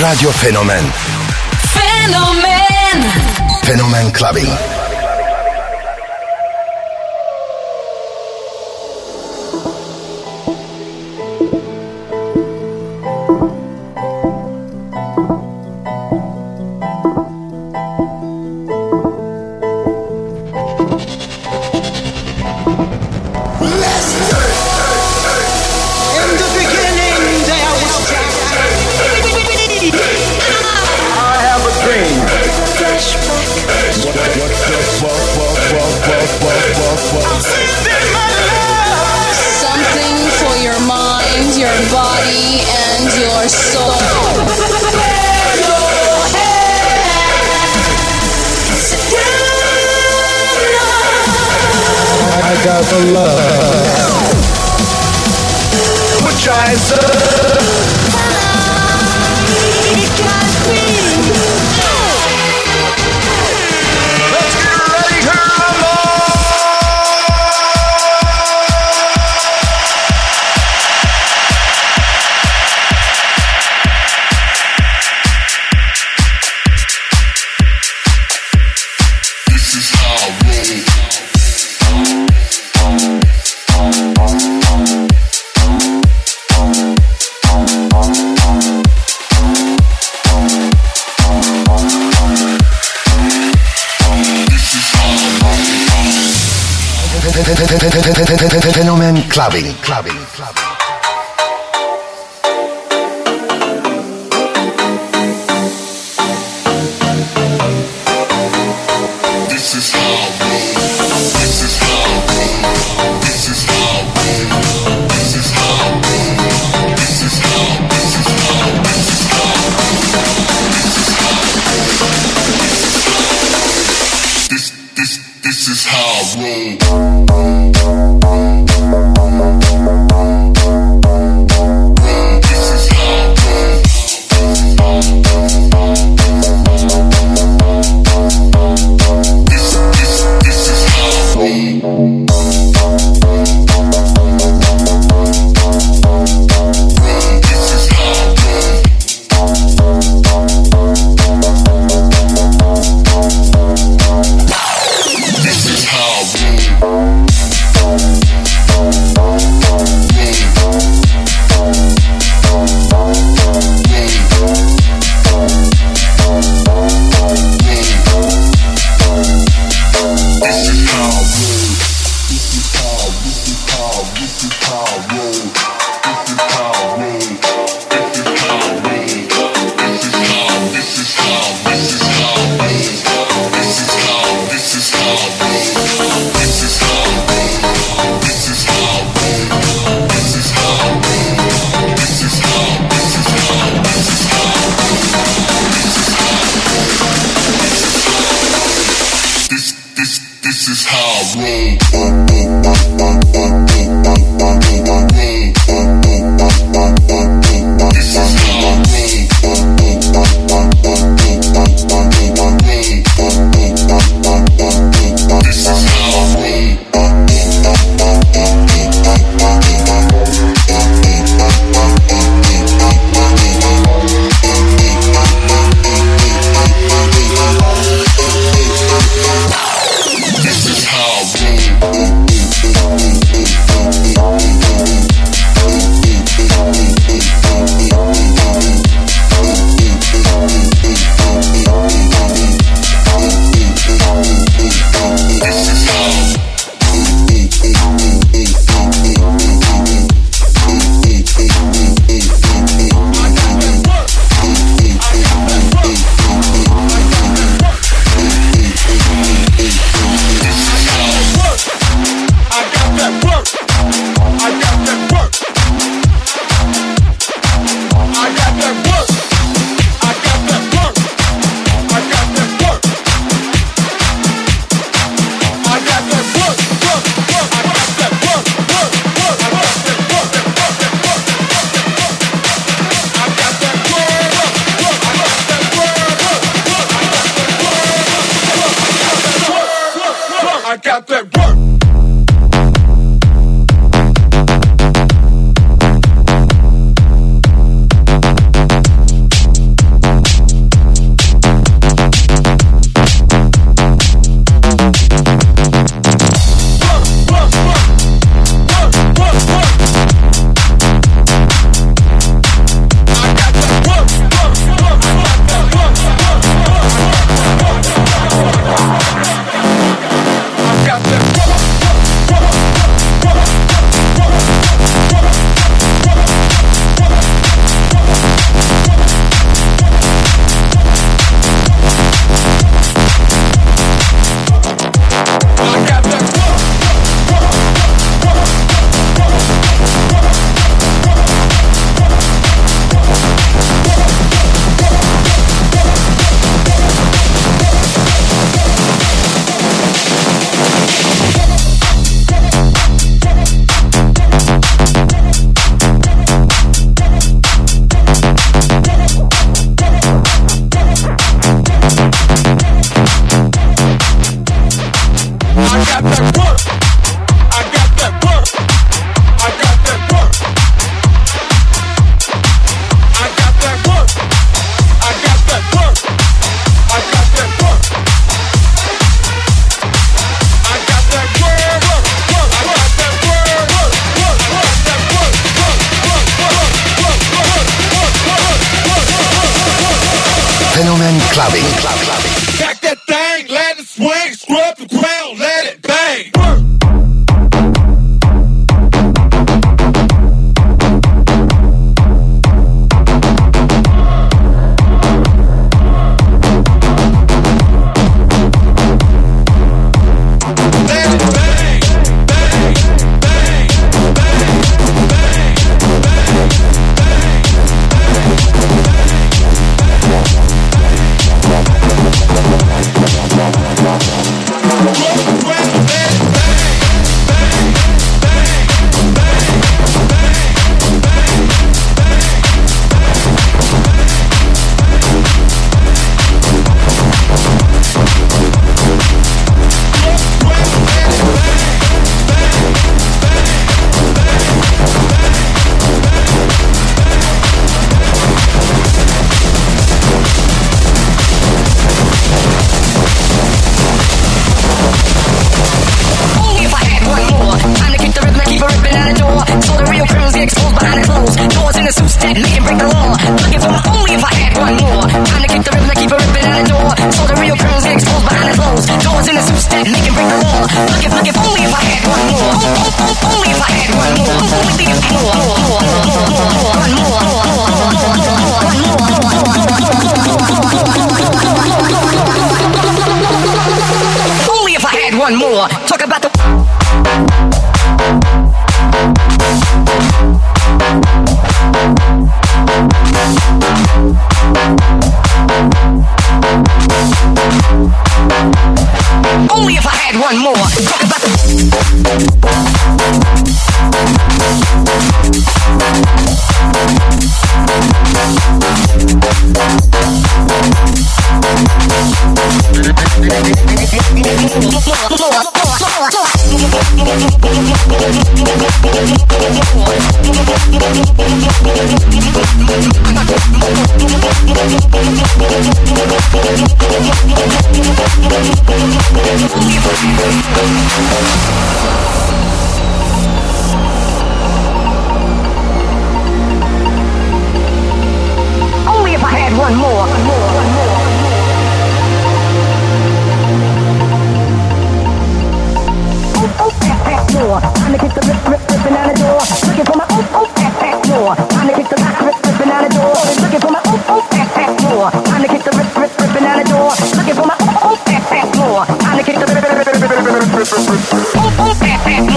Radio Fenomen Fenomen Fenomen Clubbing.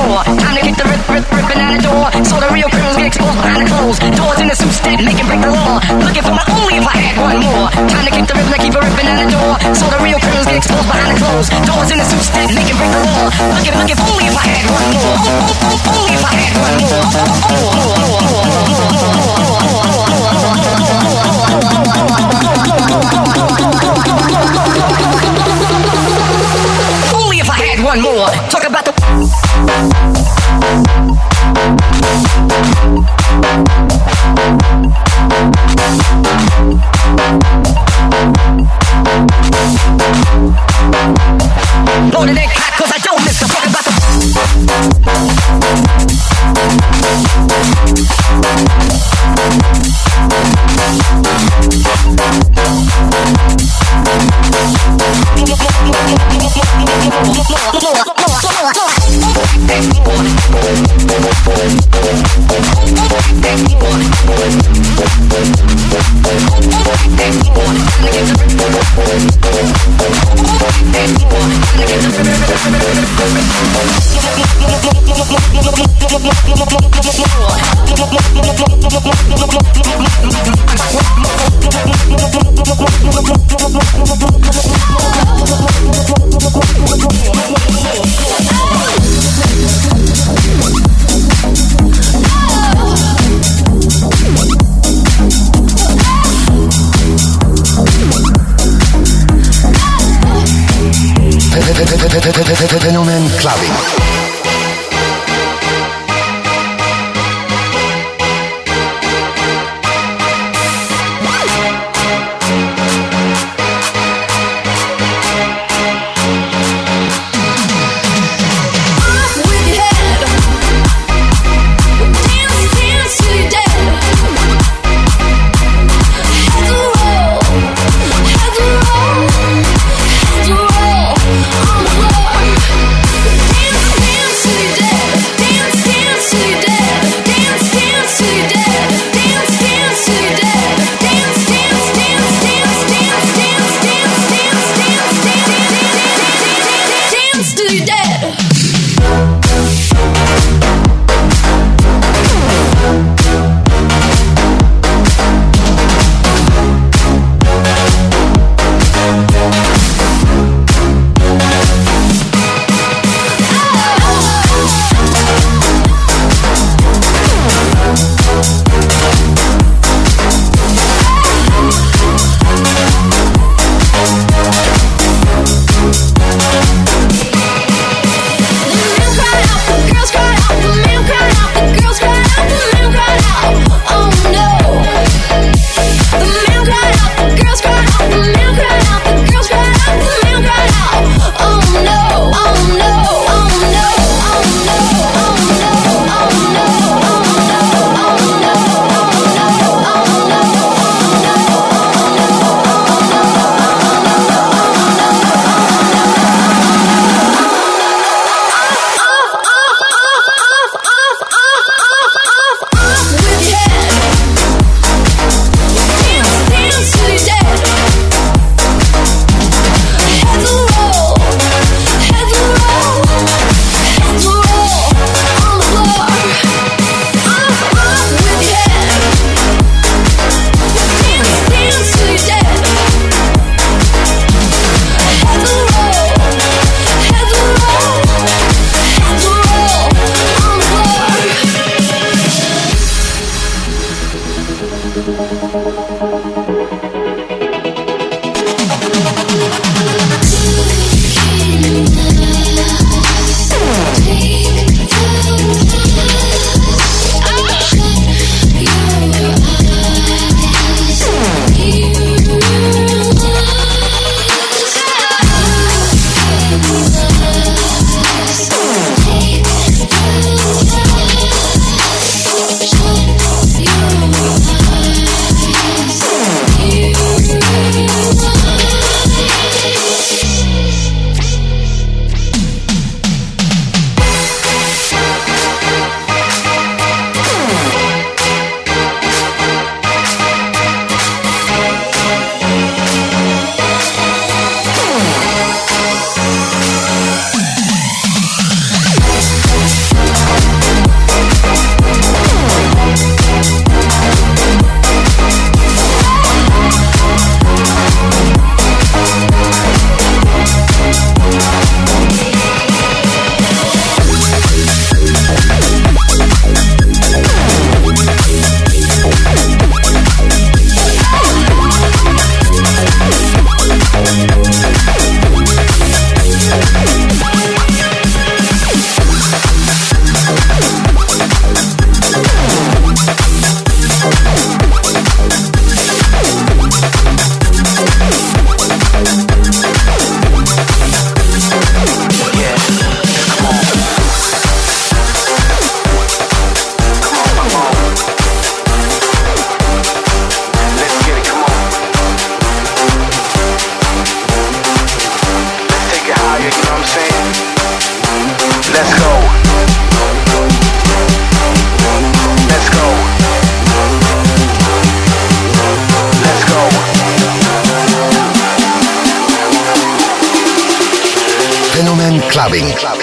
more. Time to get the rip, rip, ripping out the door. So the real criminals get exposed behind the closed Doors in the suits that make break the law. Looking for my only if I had one more. Time to keep the rip, now keep it ripping out the door. So the real criminals get exposed behind the closed Doors in the suits that make break the law. Looking, looking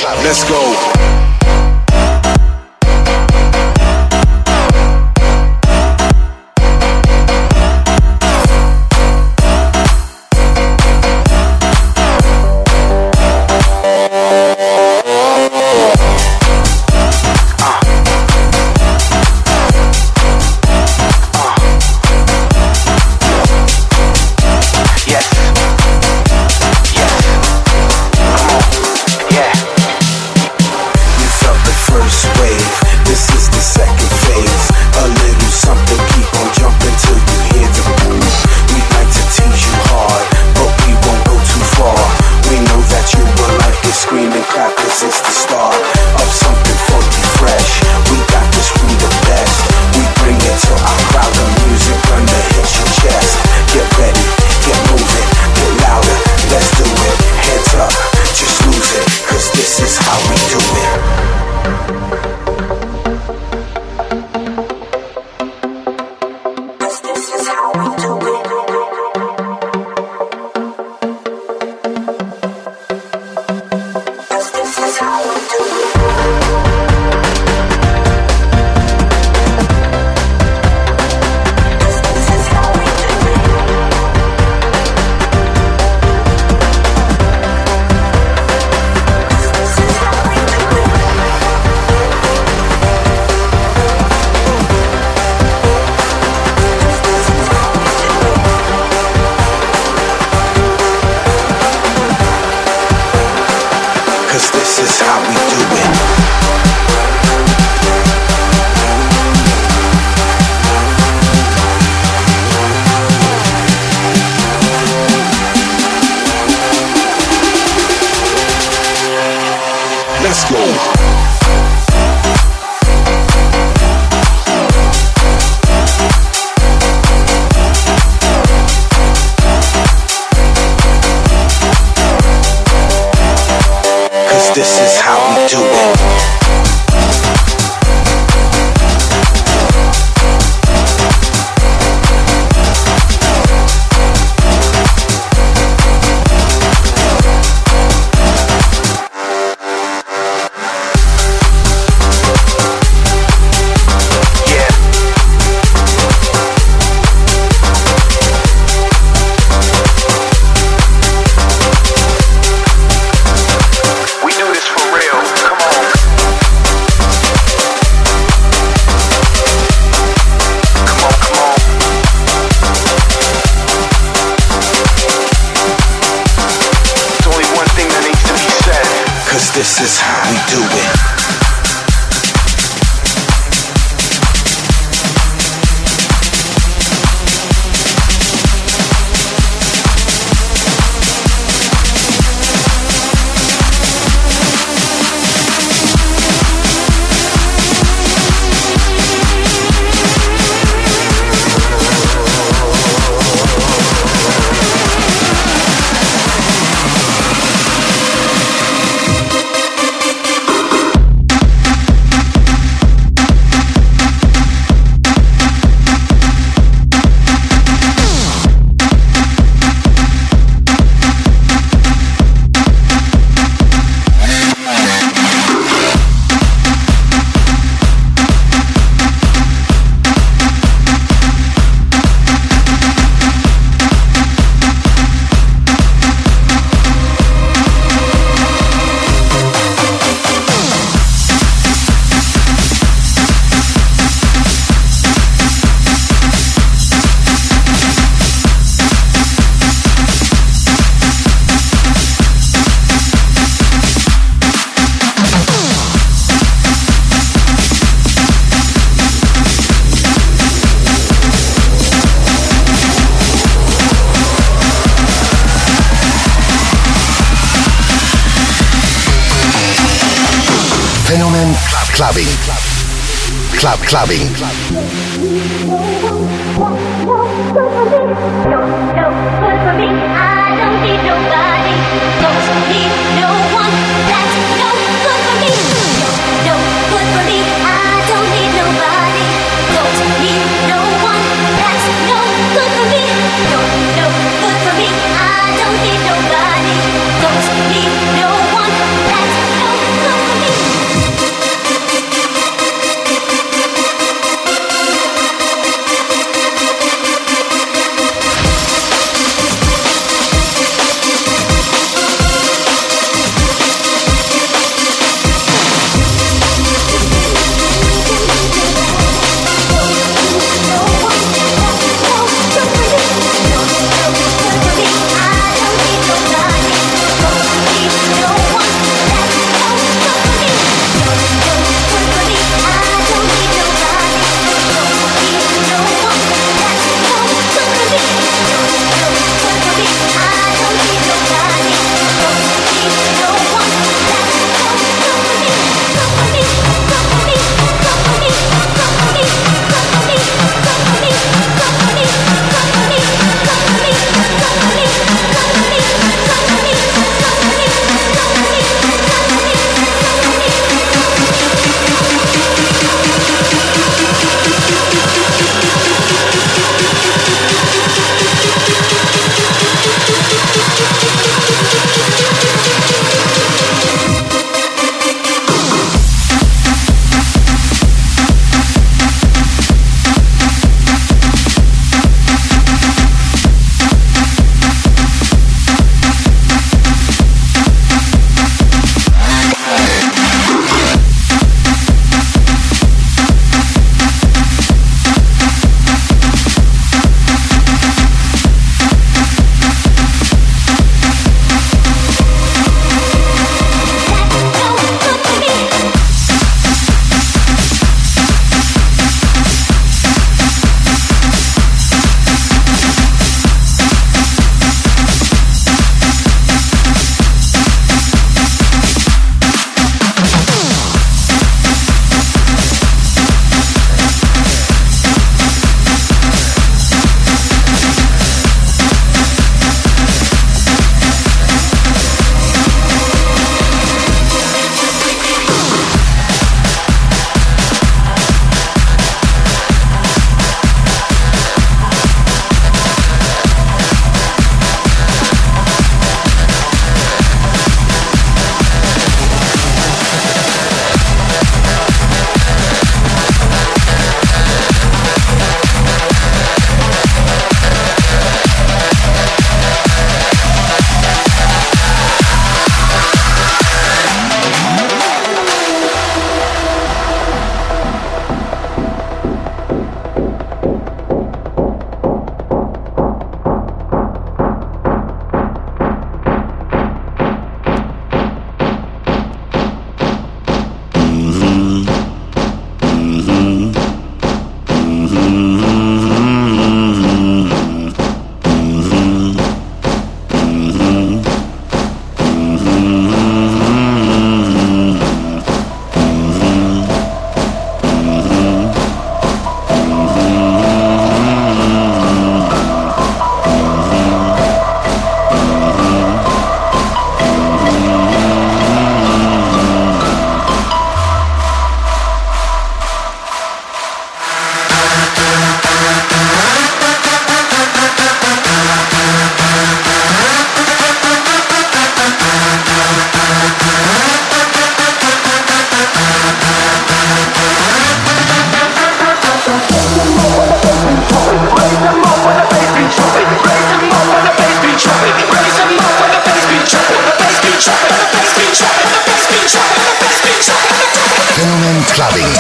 Let's go. house. Clubbing. Clubbing.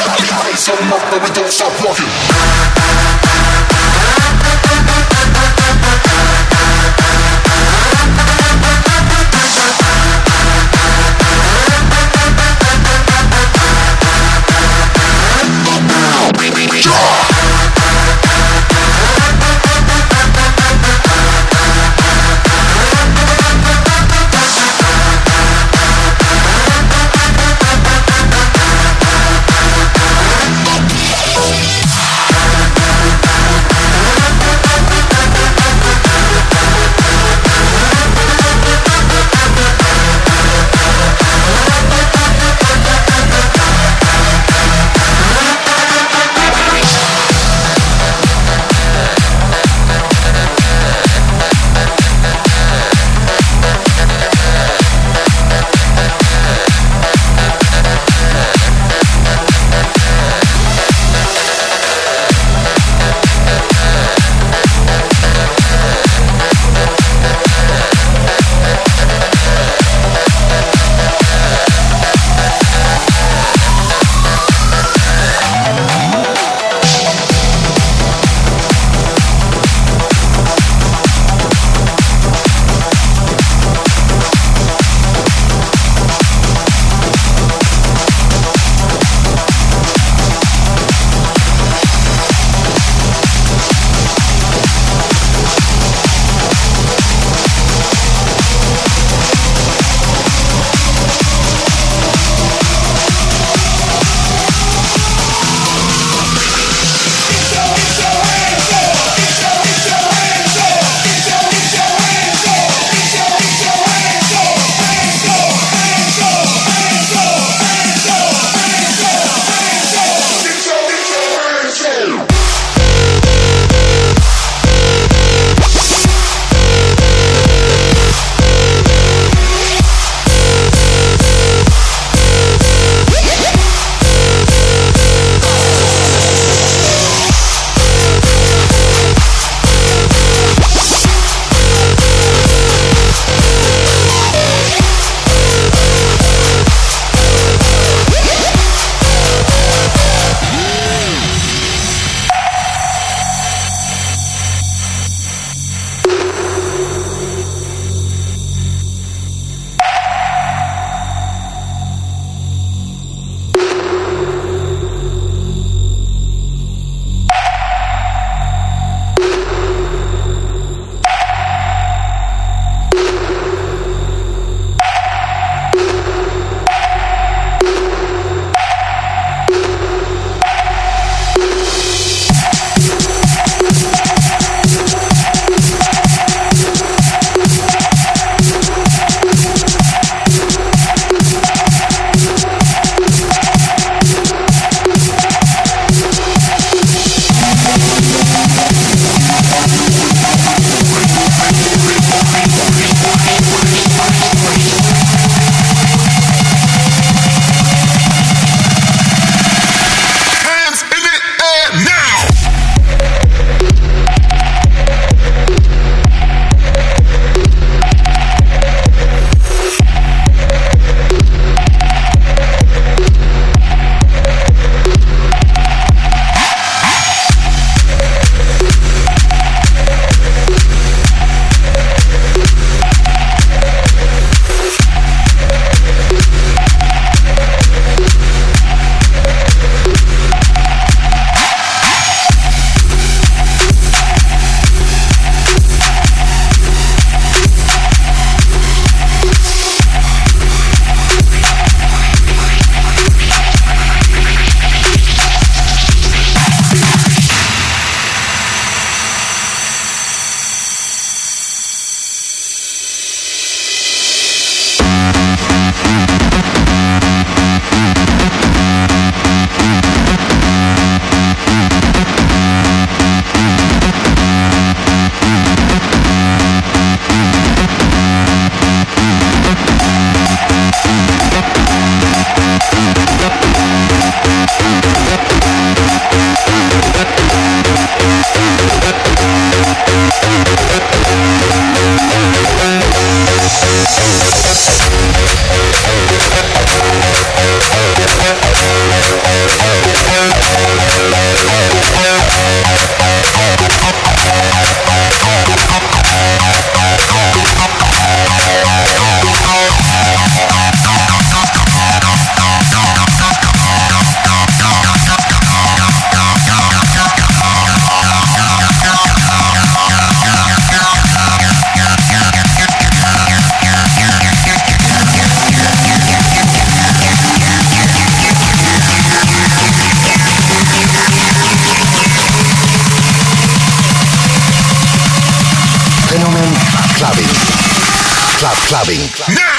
Clubbing. Now!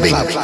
Clubbing.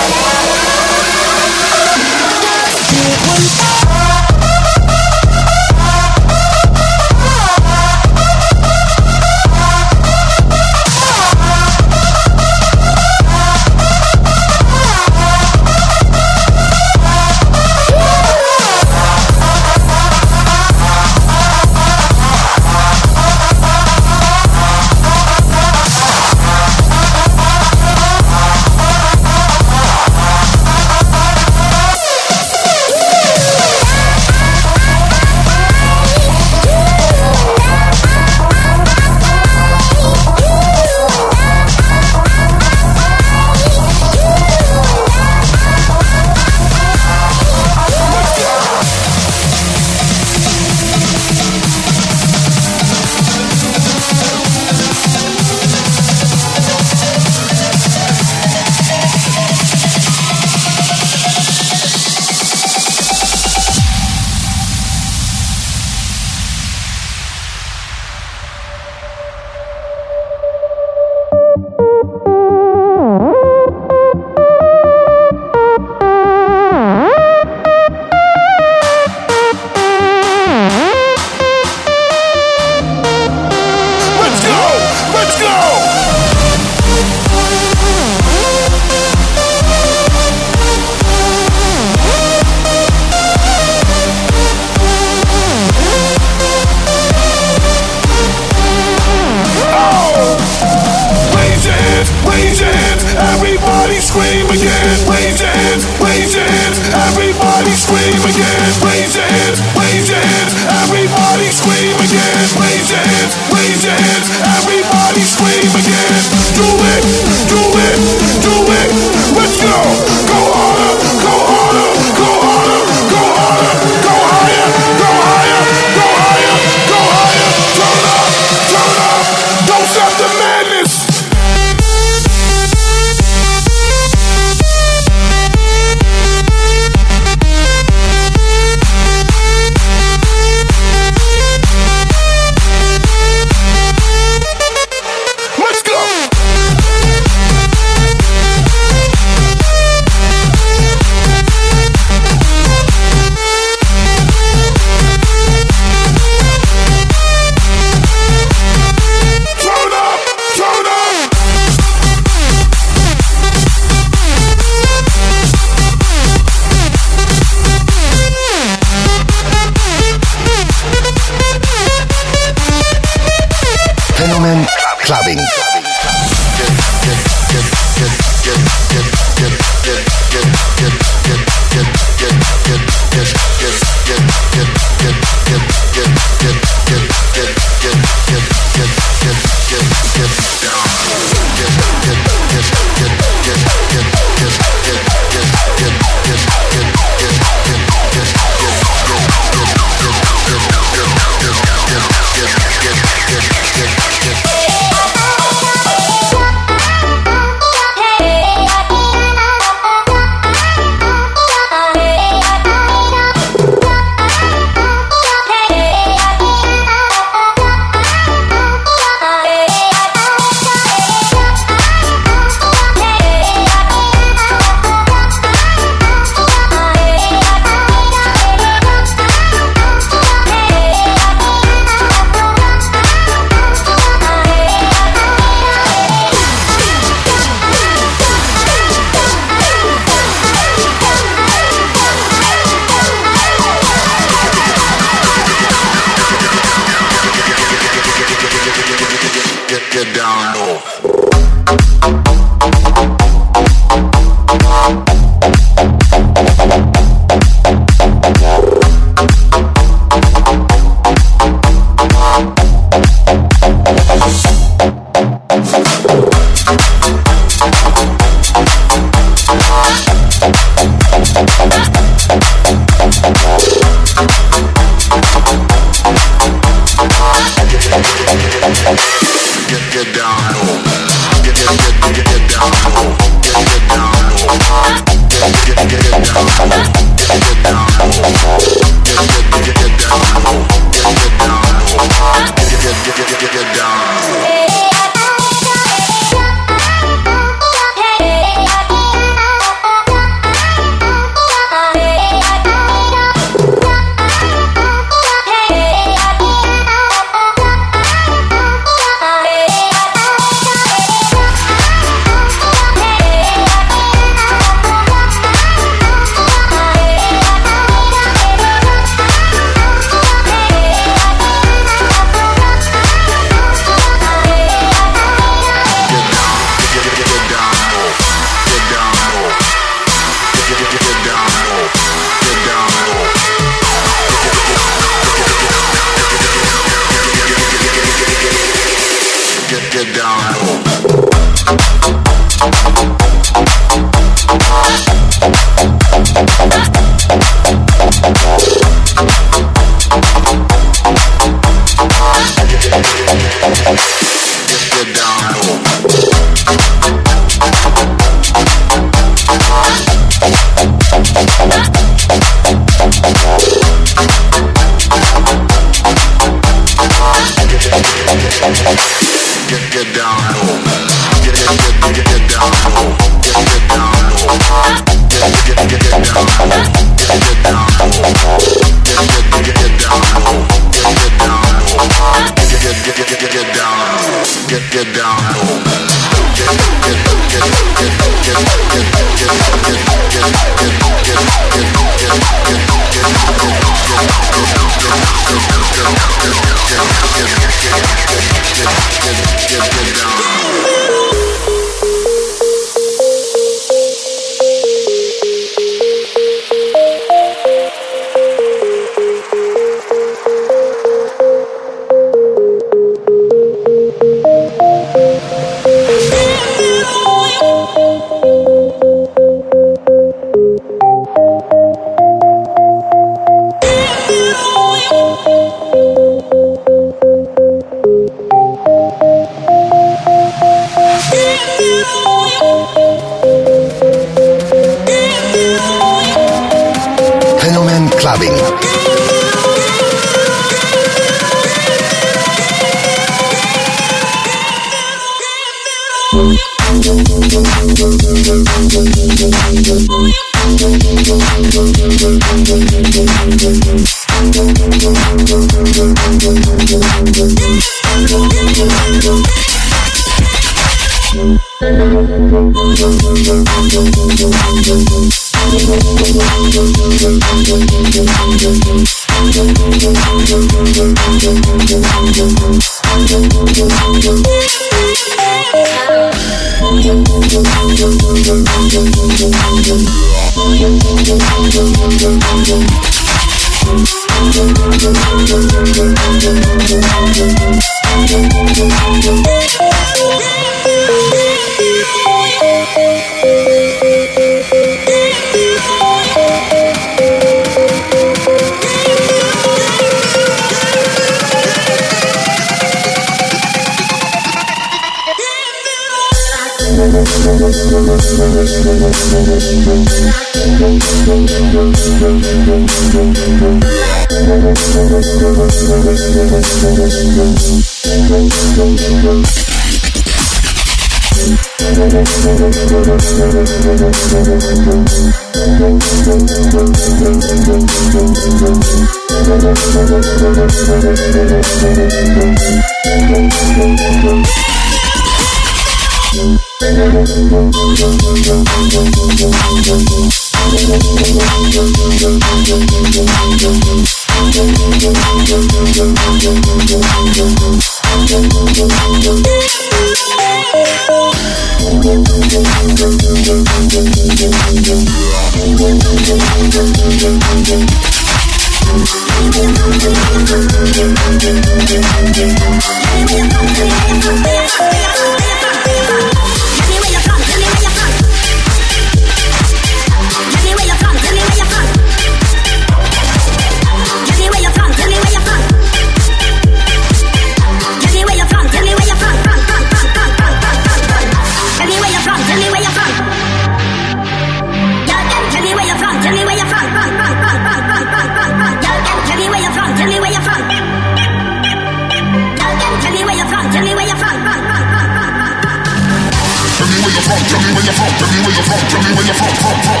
where you're from, from, from.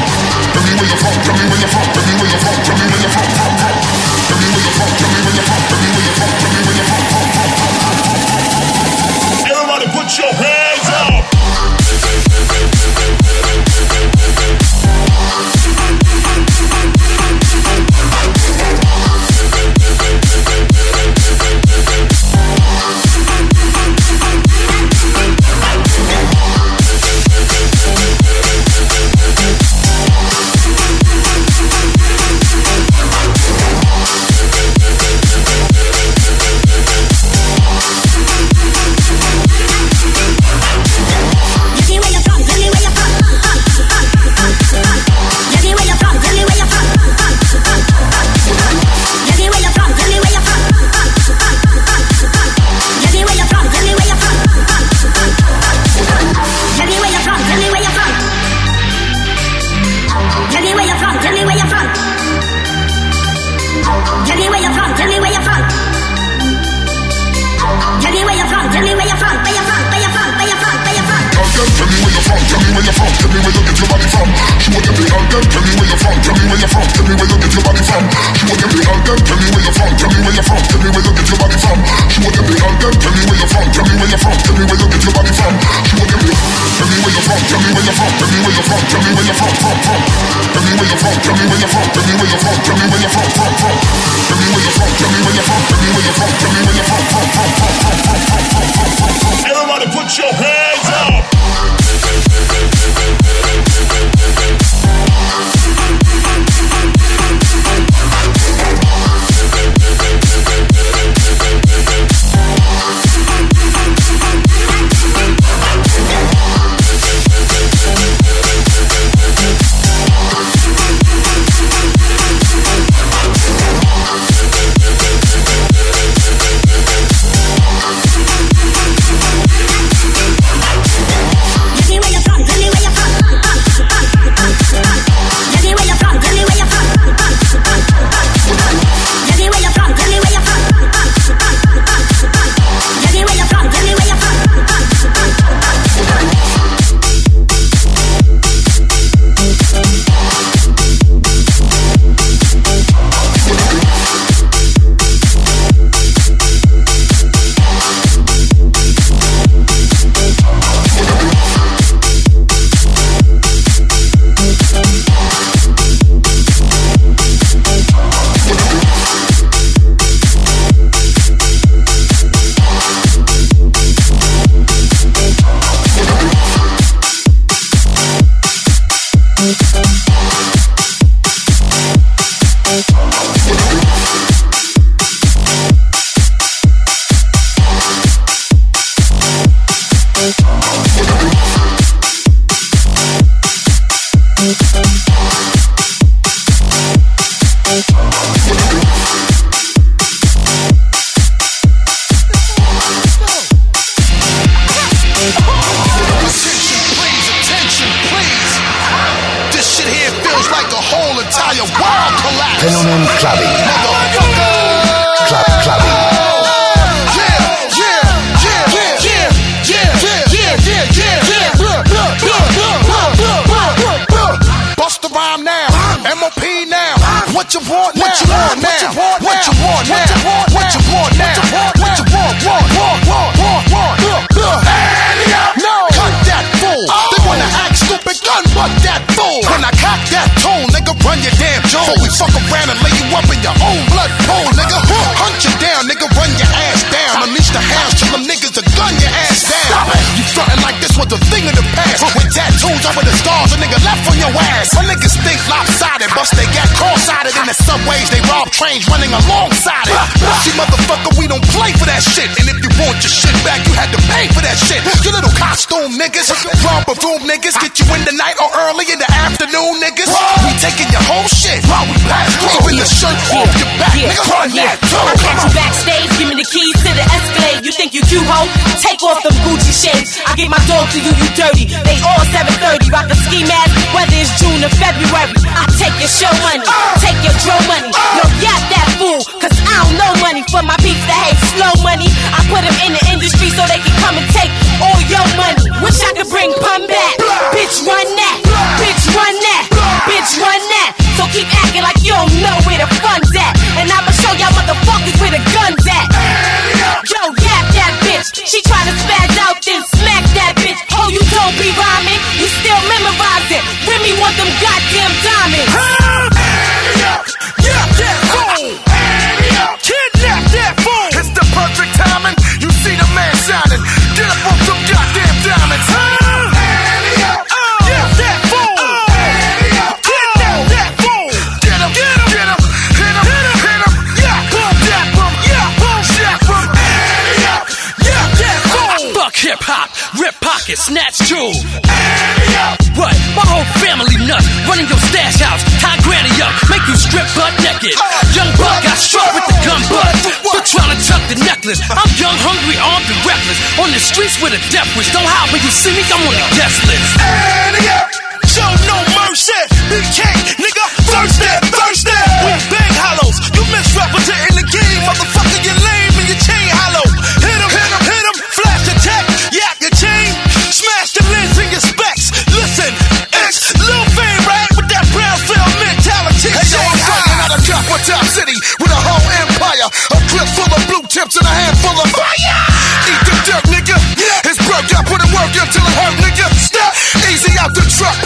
Tell me where you're from, tell me where you're from, tell me where you're from, tell me where you're from, from, from. Tell me where you're from, tell me where you're from, tell me where you're from, tell me where you're from. That shit. And want your shit back, you had to pay for that shit. You little costume niggas, romper room niggas, get you in the night or early in the afternoon niggas. We taking your whole shit while we pass through. Even the shirt off your back, Yeah, nigga, run yeah. that too. I catch you backstage, give me the keys to the Escalade. You think you cute, ho? Take off them Gucci shades. I get my dog to you, you dirty. They all 730, rock a ski mask, whether it's June or February. I take your show money, take your dro money. Yo, yap that fool, cause I don't know money for my peeps that hate slow money. I them in the industry so they can come and take all your money. Wish I could bring pun back. Bitch, run that. Bitch, run that. Bitch, run that. So keep acting like you don't know where the fun's at. And I'ma show y'all motherfuckers where the gun's at. Yo, yap that bitch. She tryna spaz out, then smack that bitch. Oh, you don't be rhyming. You still memorizing. Remy want them goddamn diamonds. Rip pockets, snatch jewels. What? My whole family nuts. Running your stash house, tie granny up, make you strip butt naked. Young buck got struck with the gun butt. Still trying to tuck the necklace. I'm young, hungry, armed, and reckless. On the streets with a death wish. Don't hide when you see me, I'm on the guest list. Show no mercy. BK, the truck,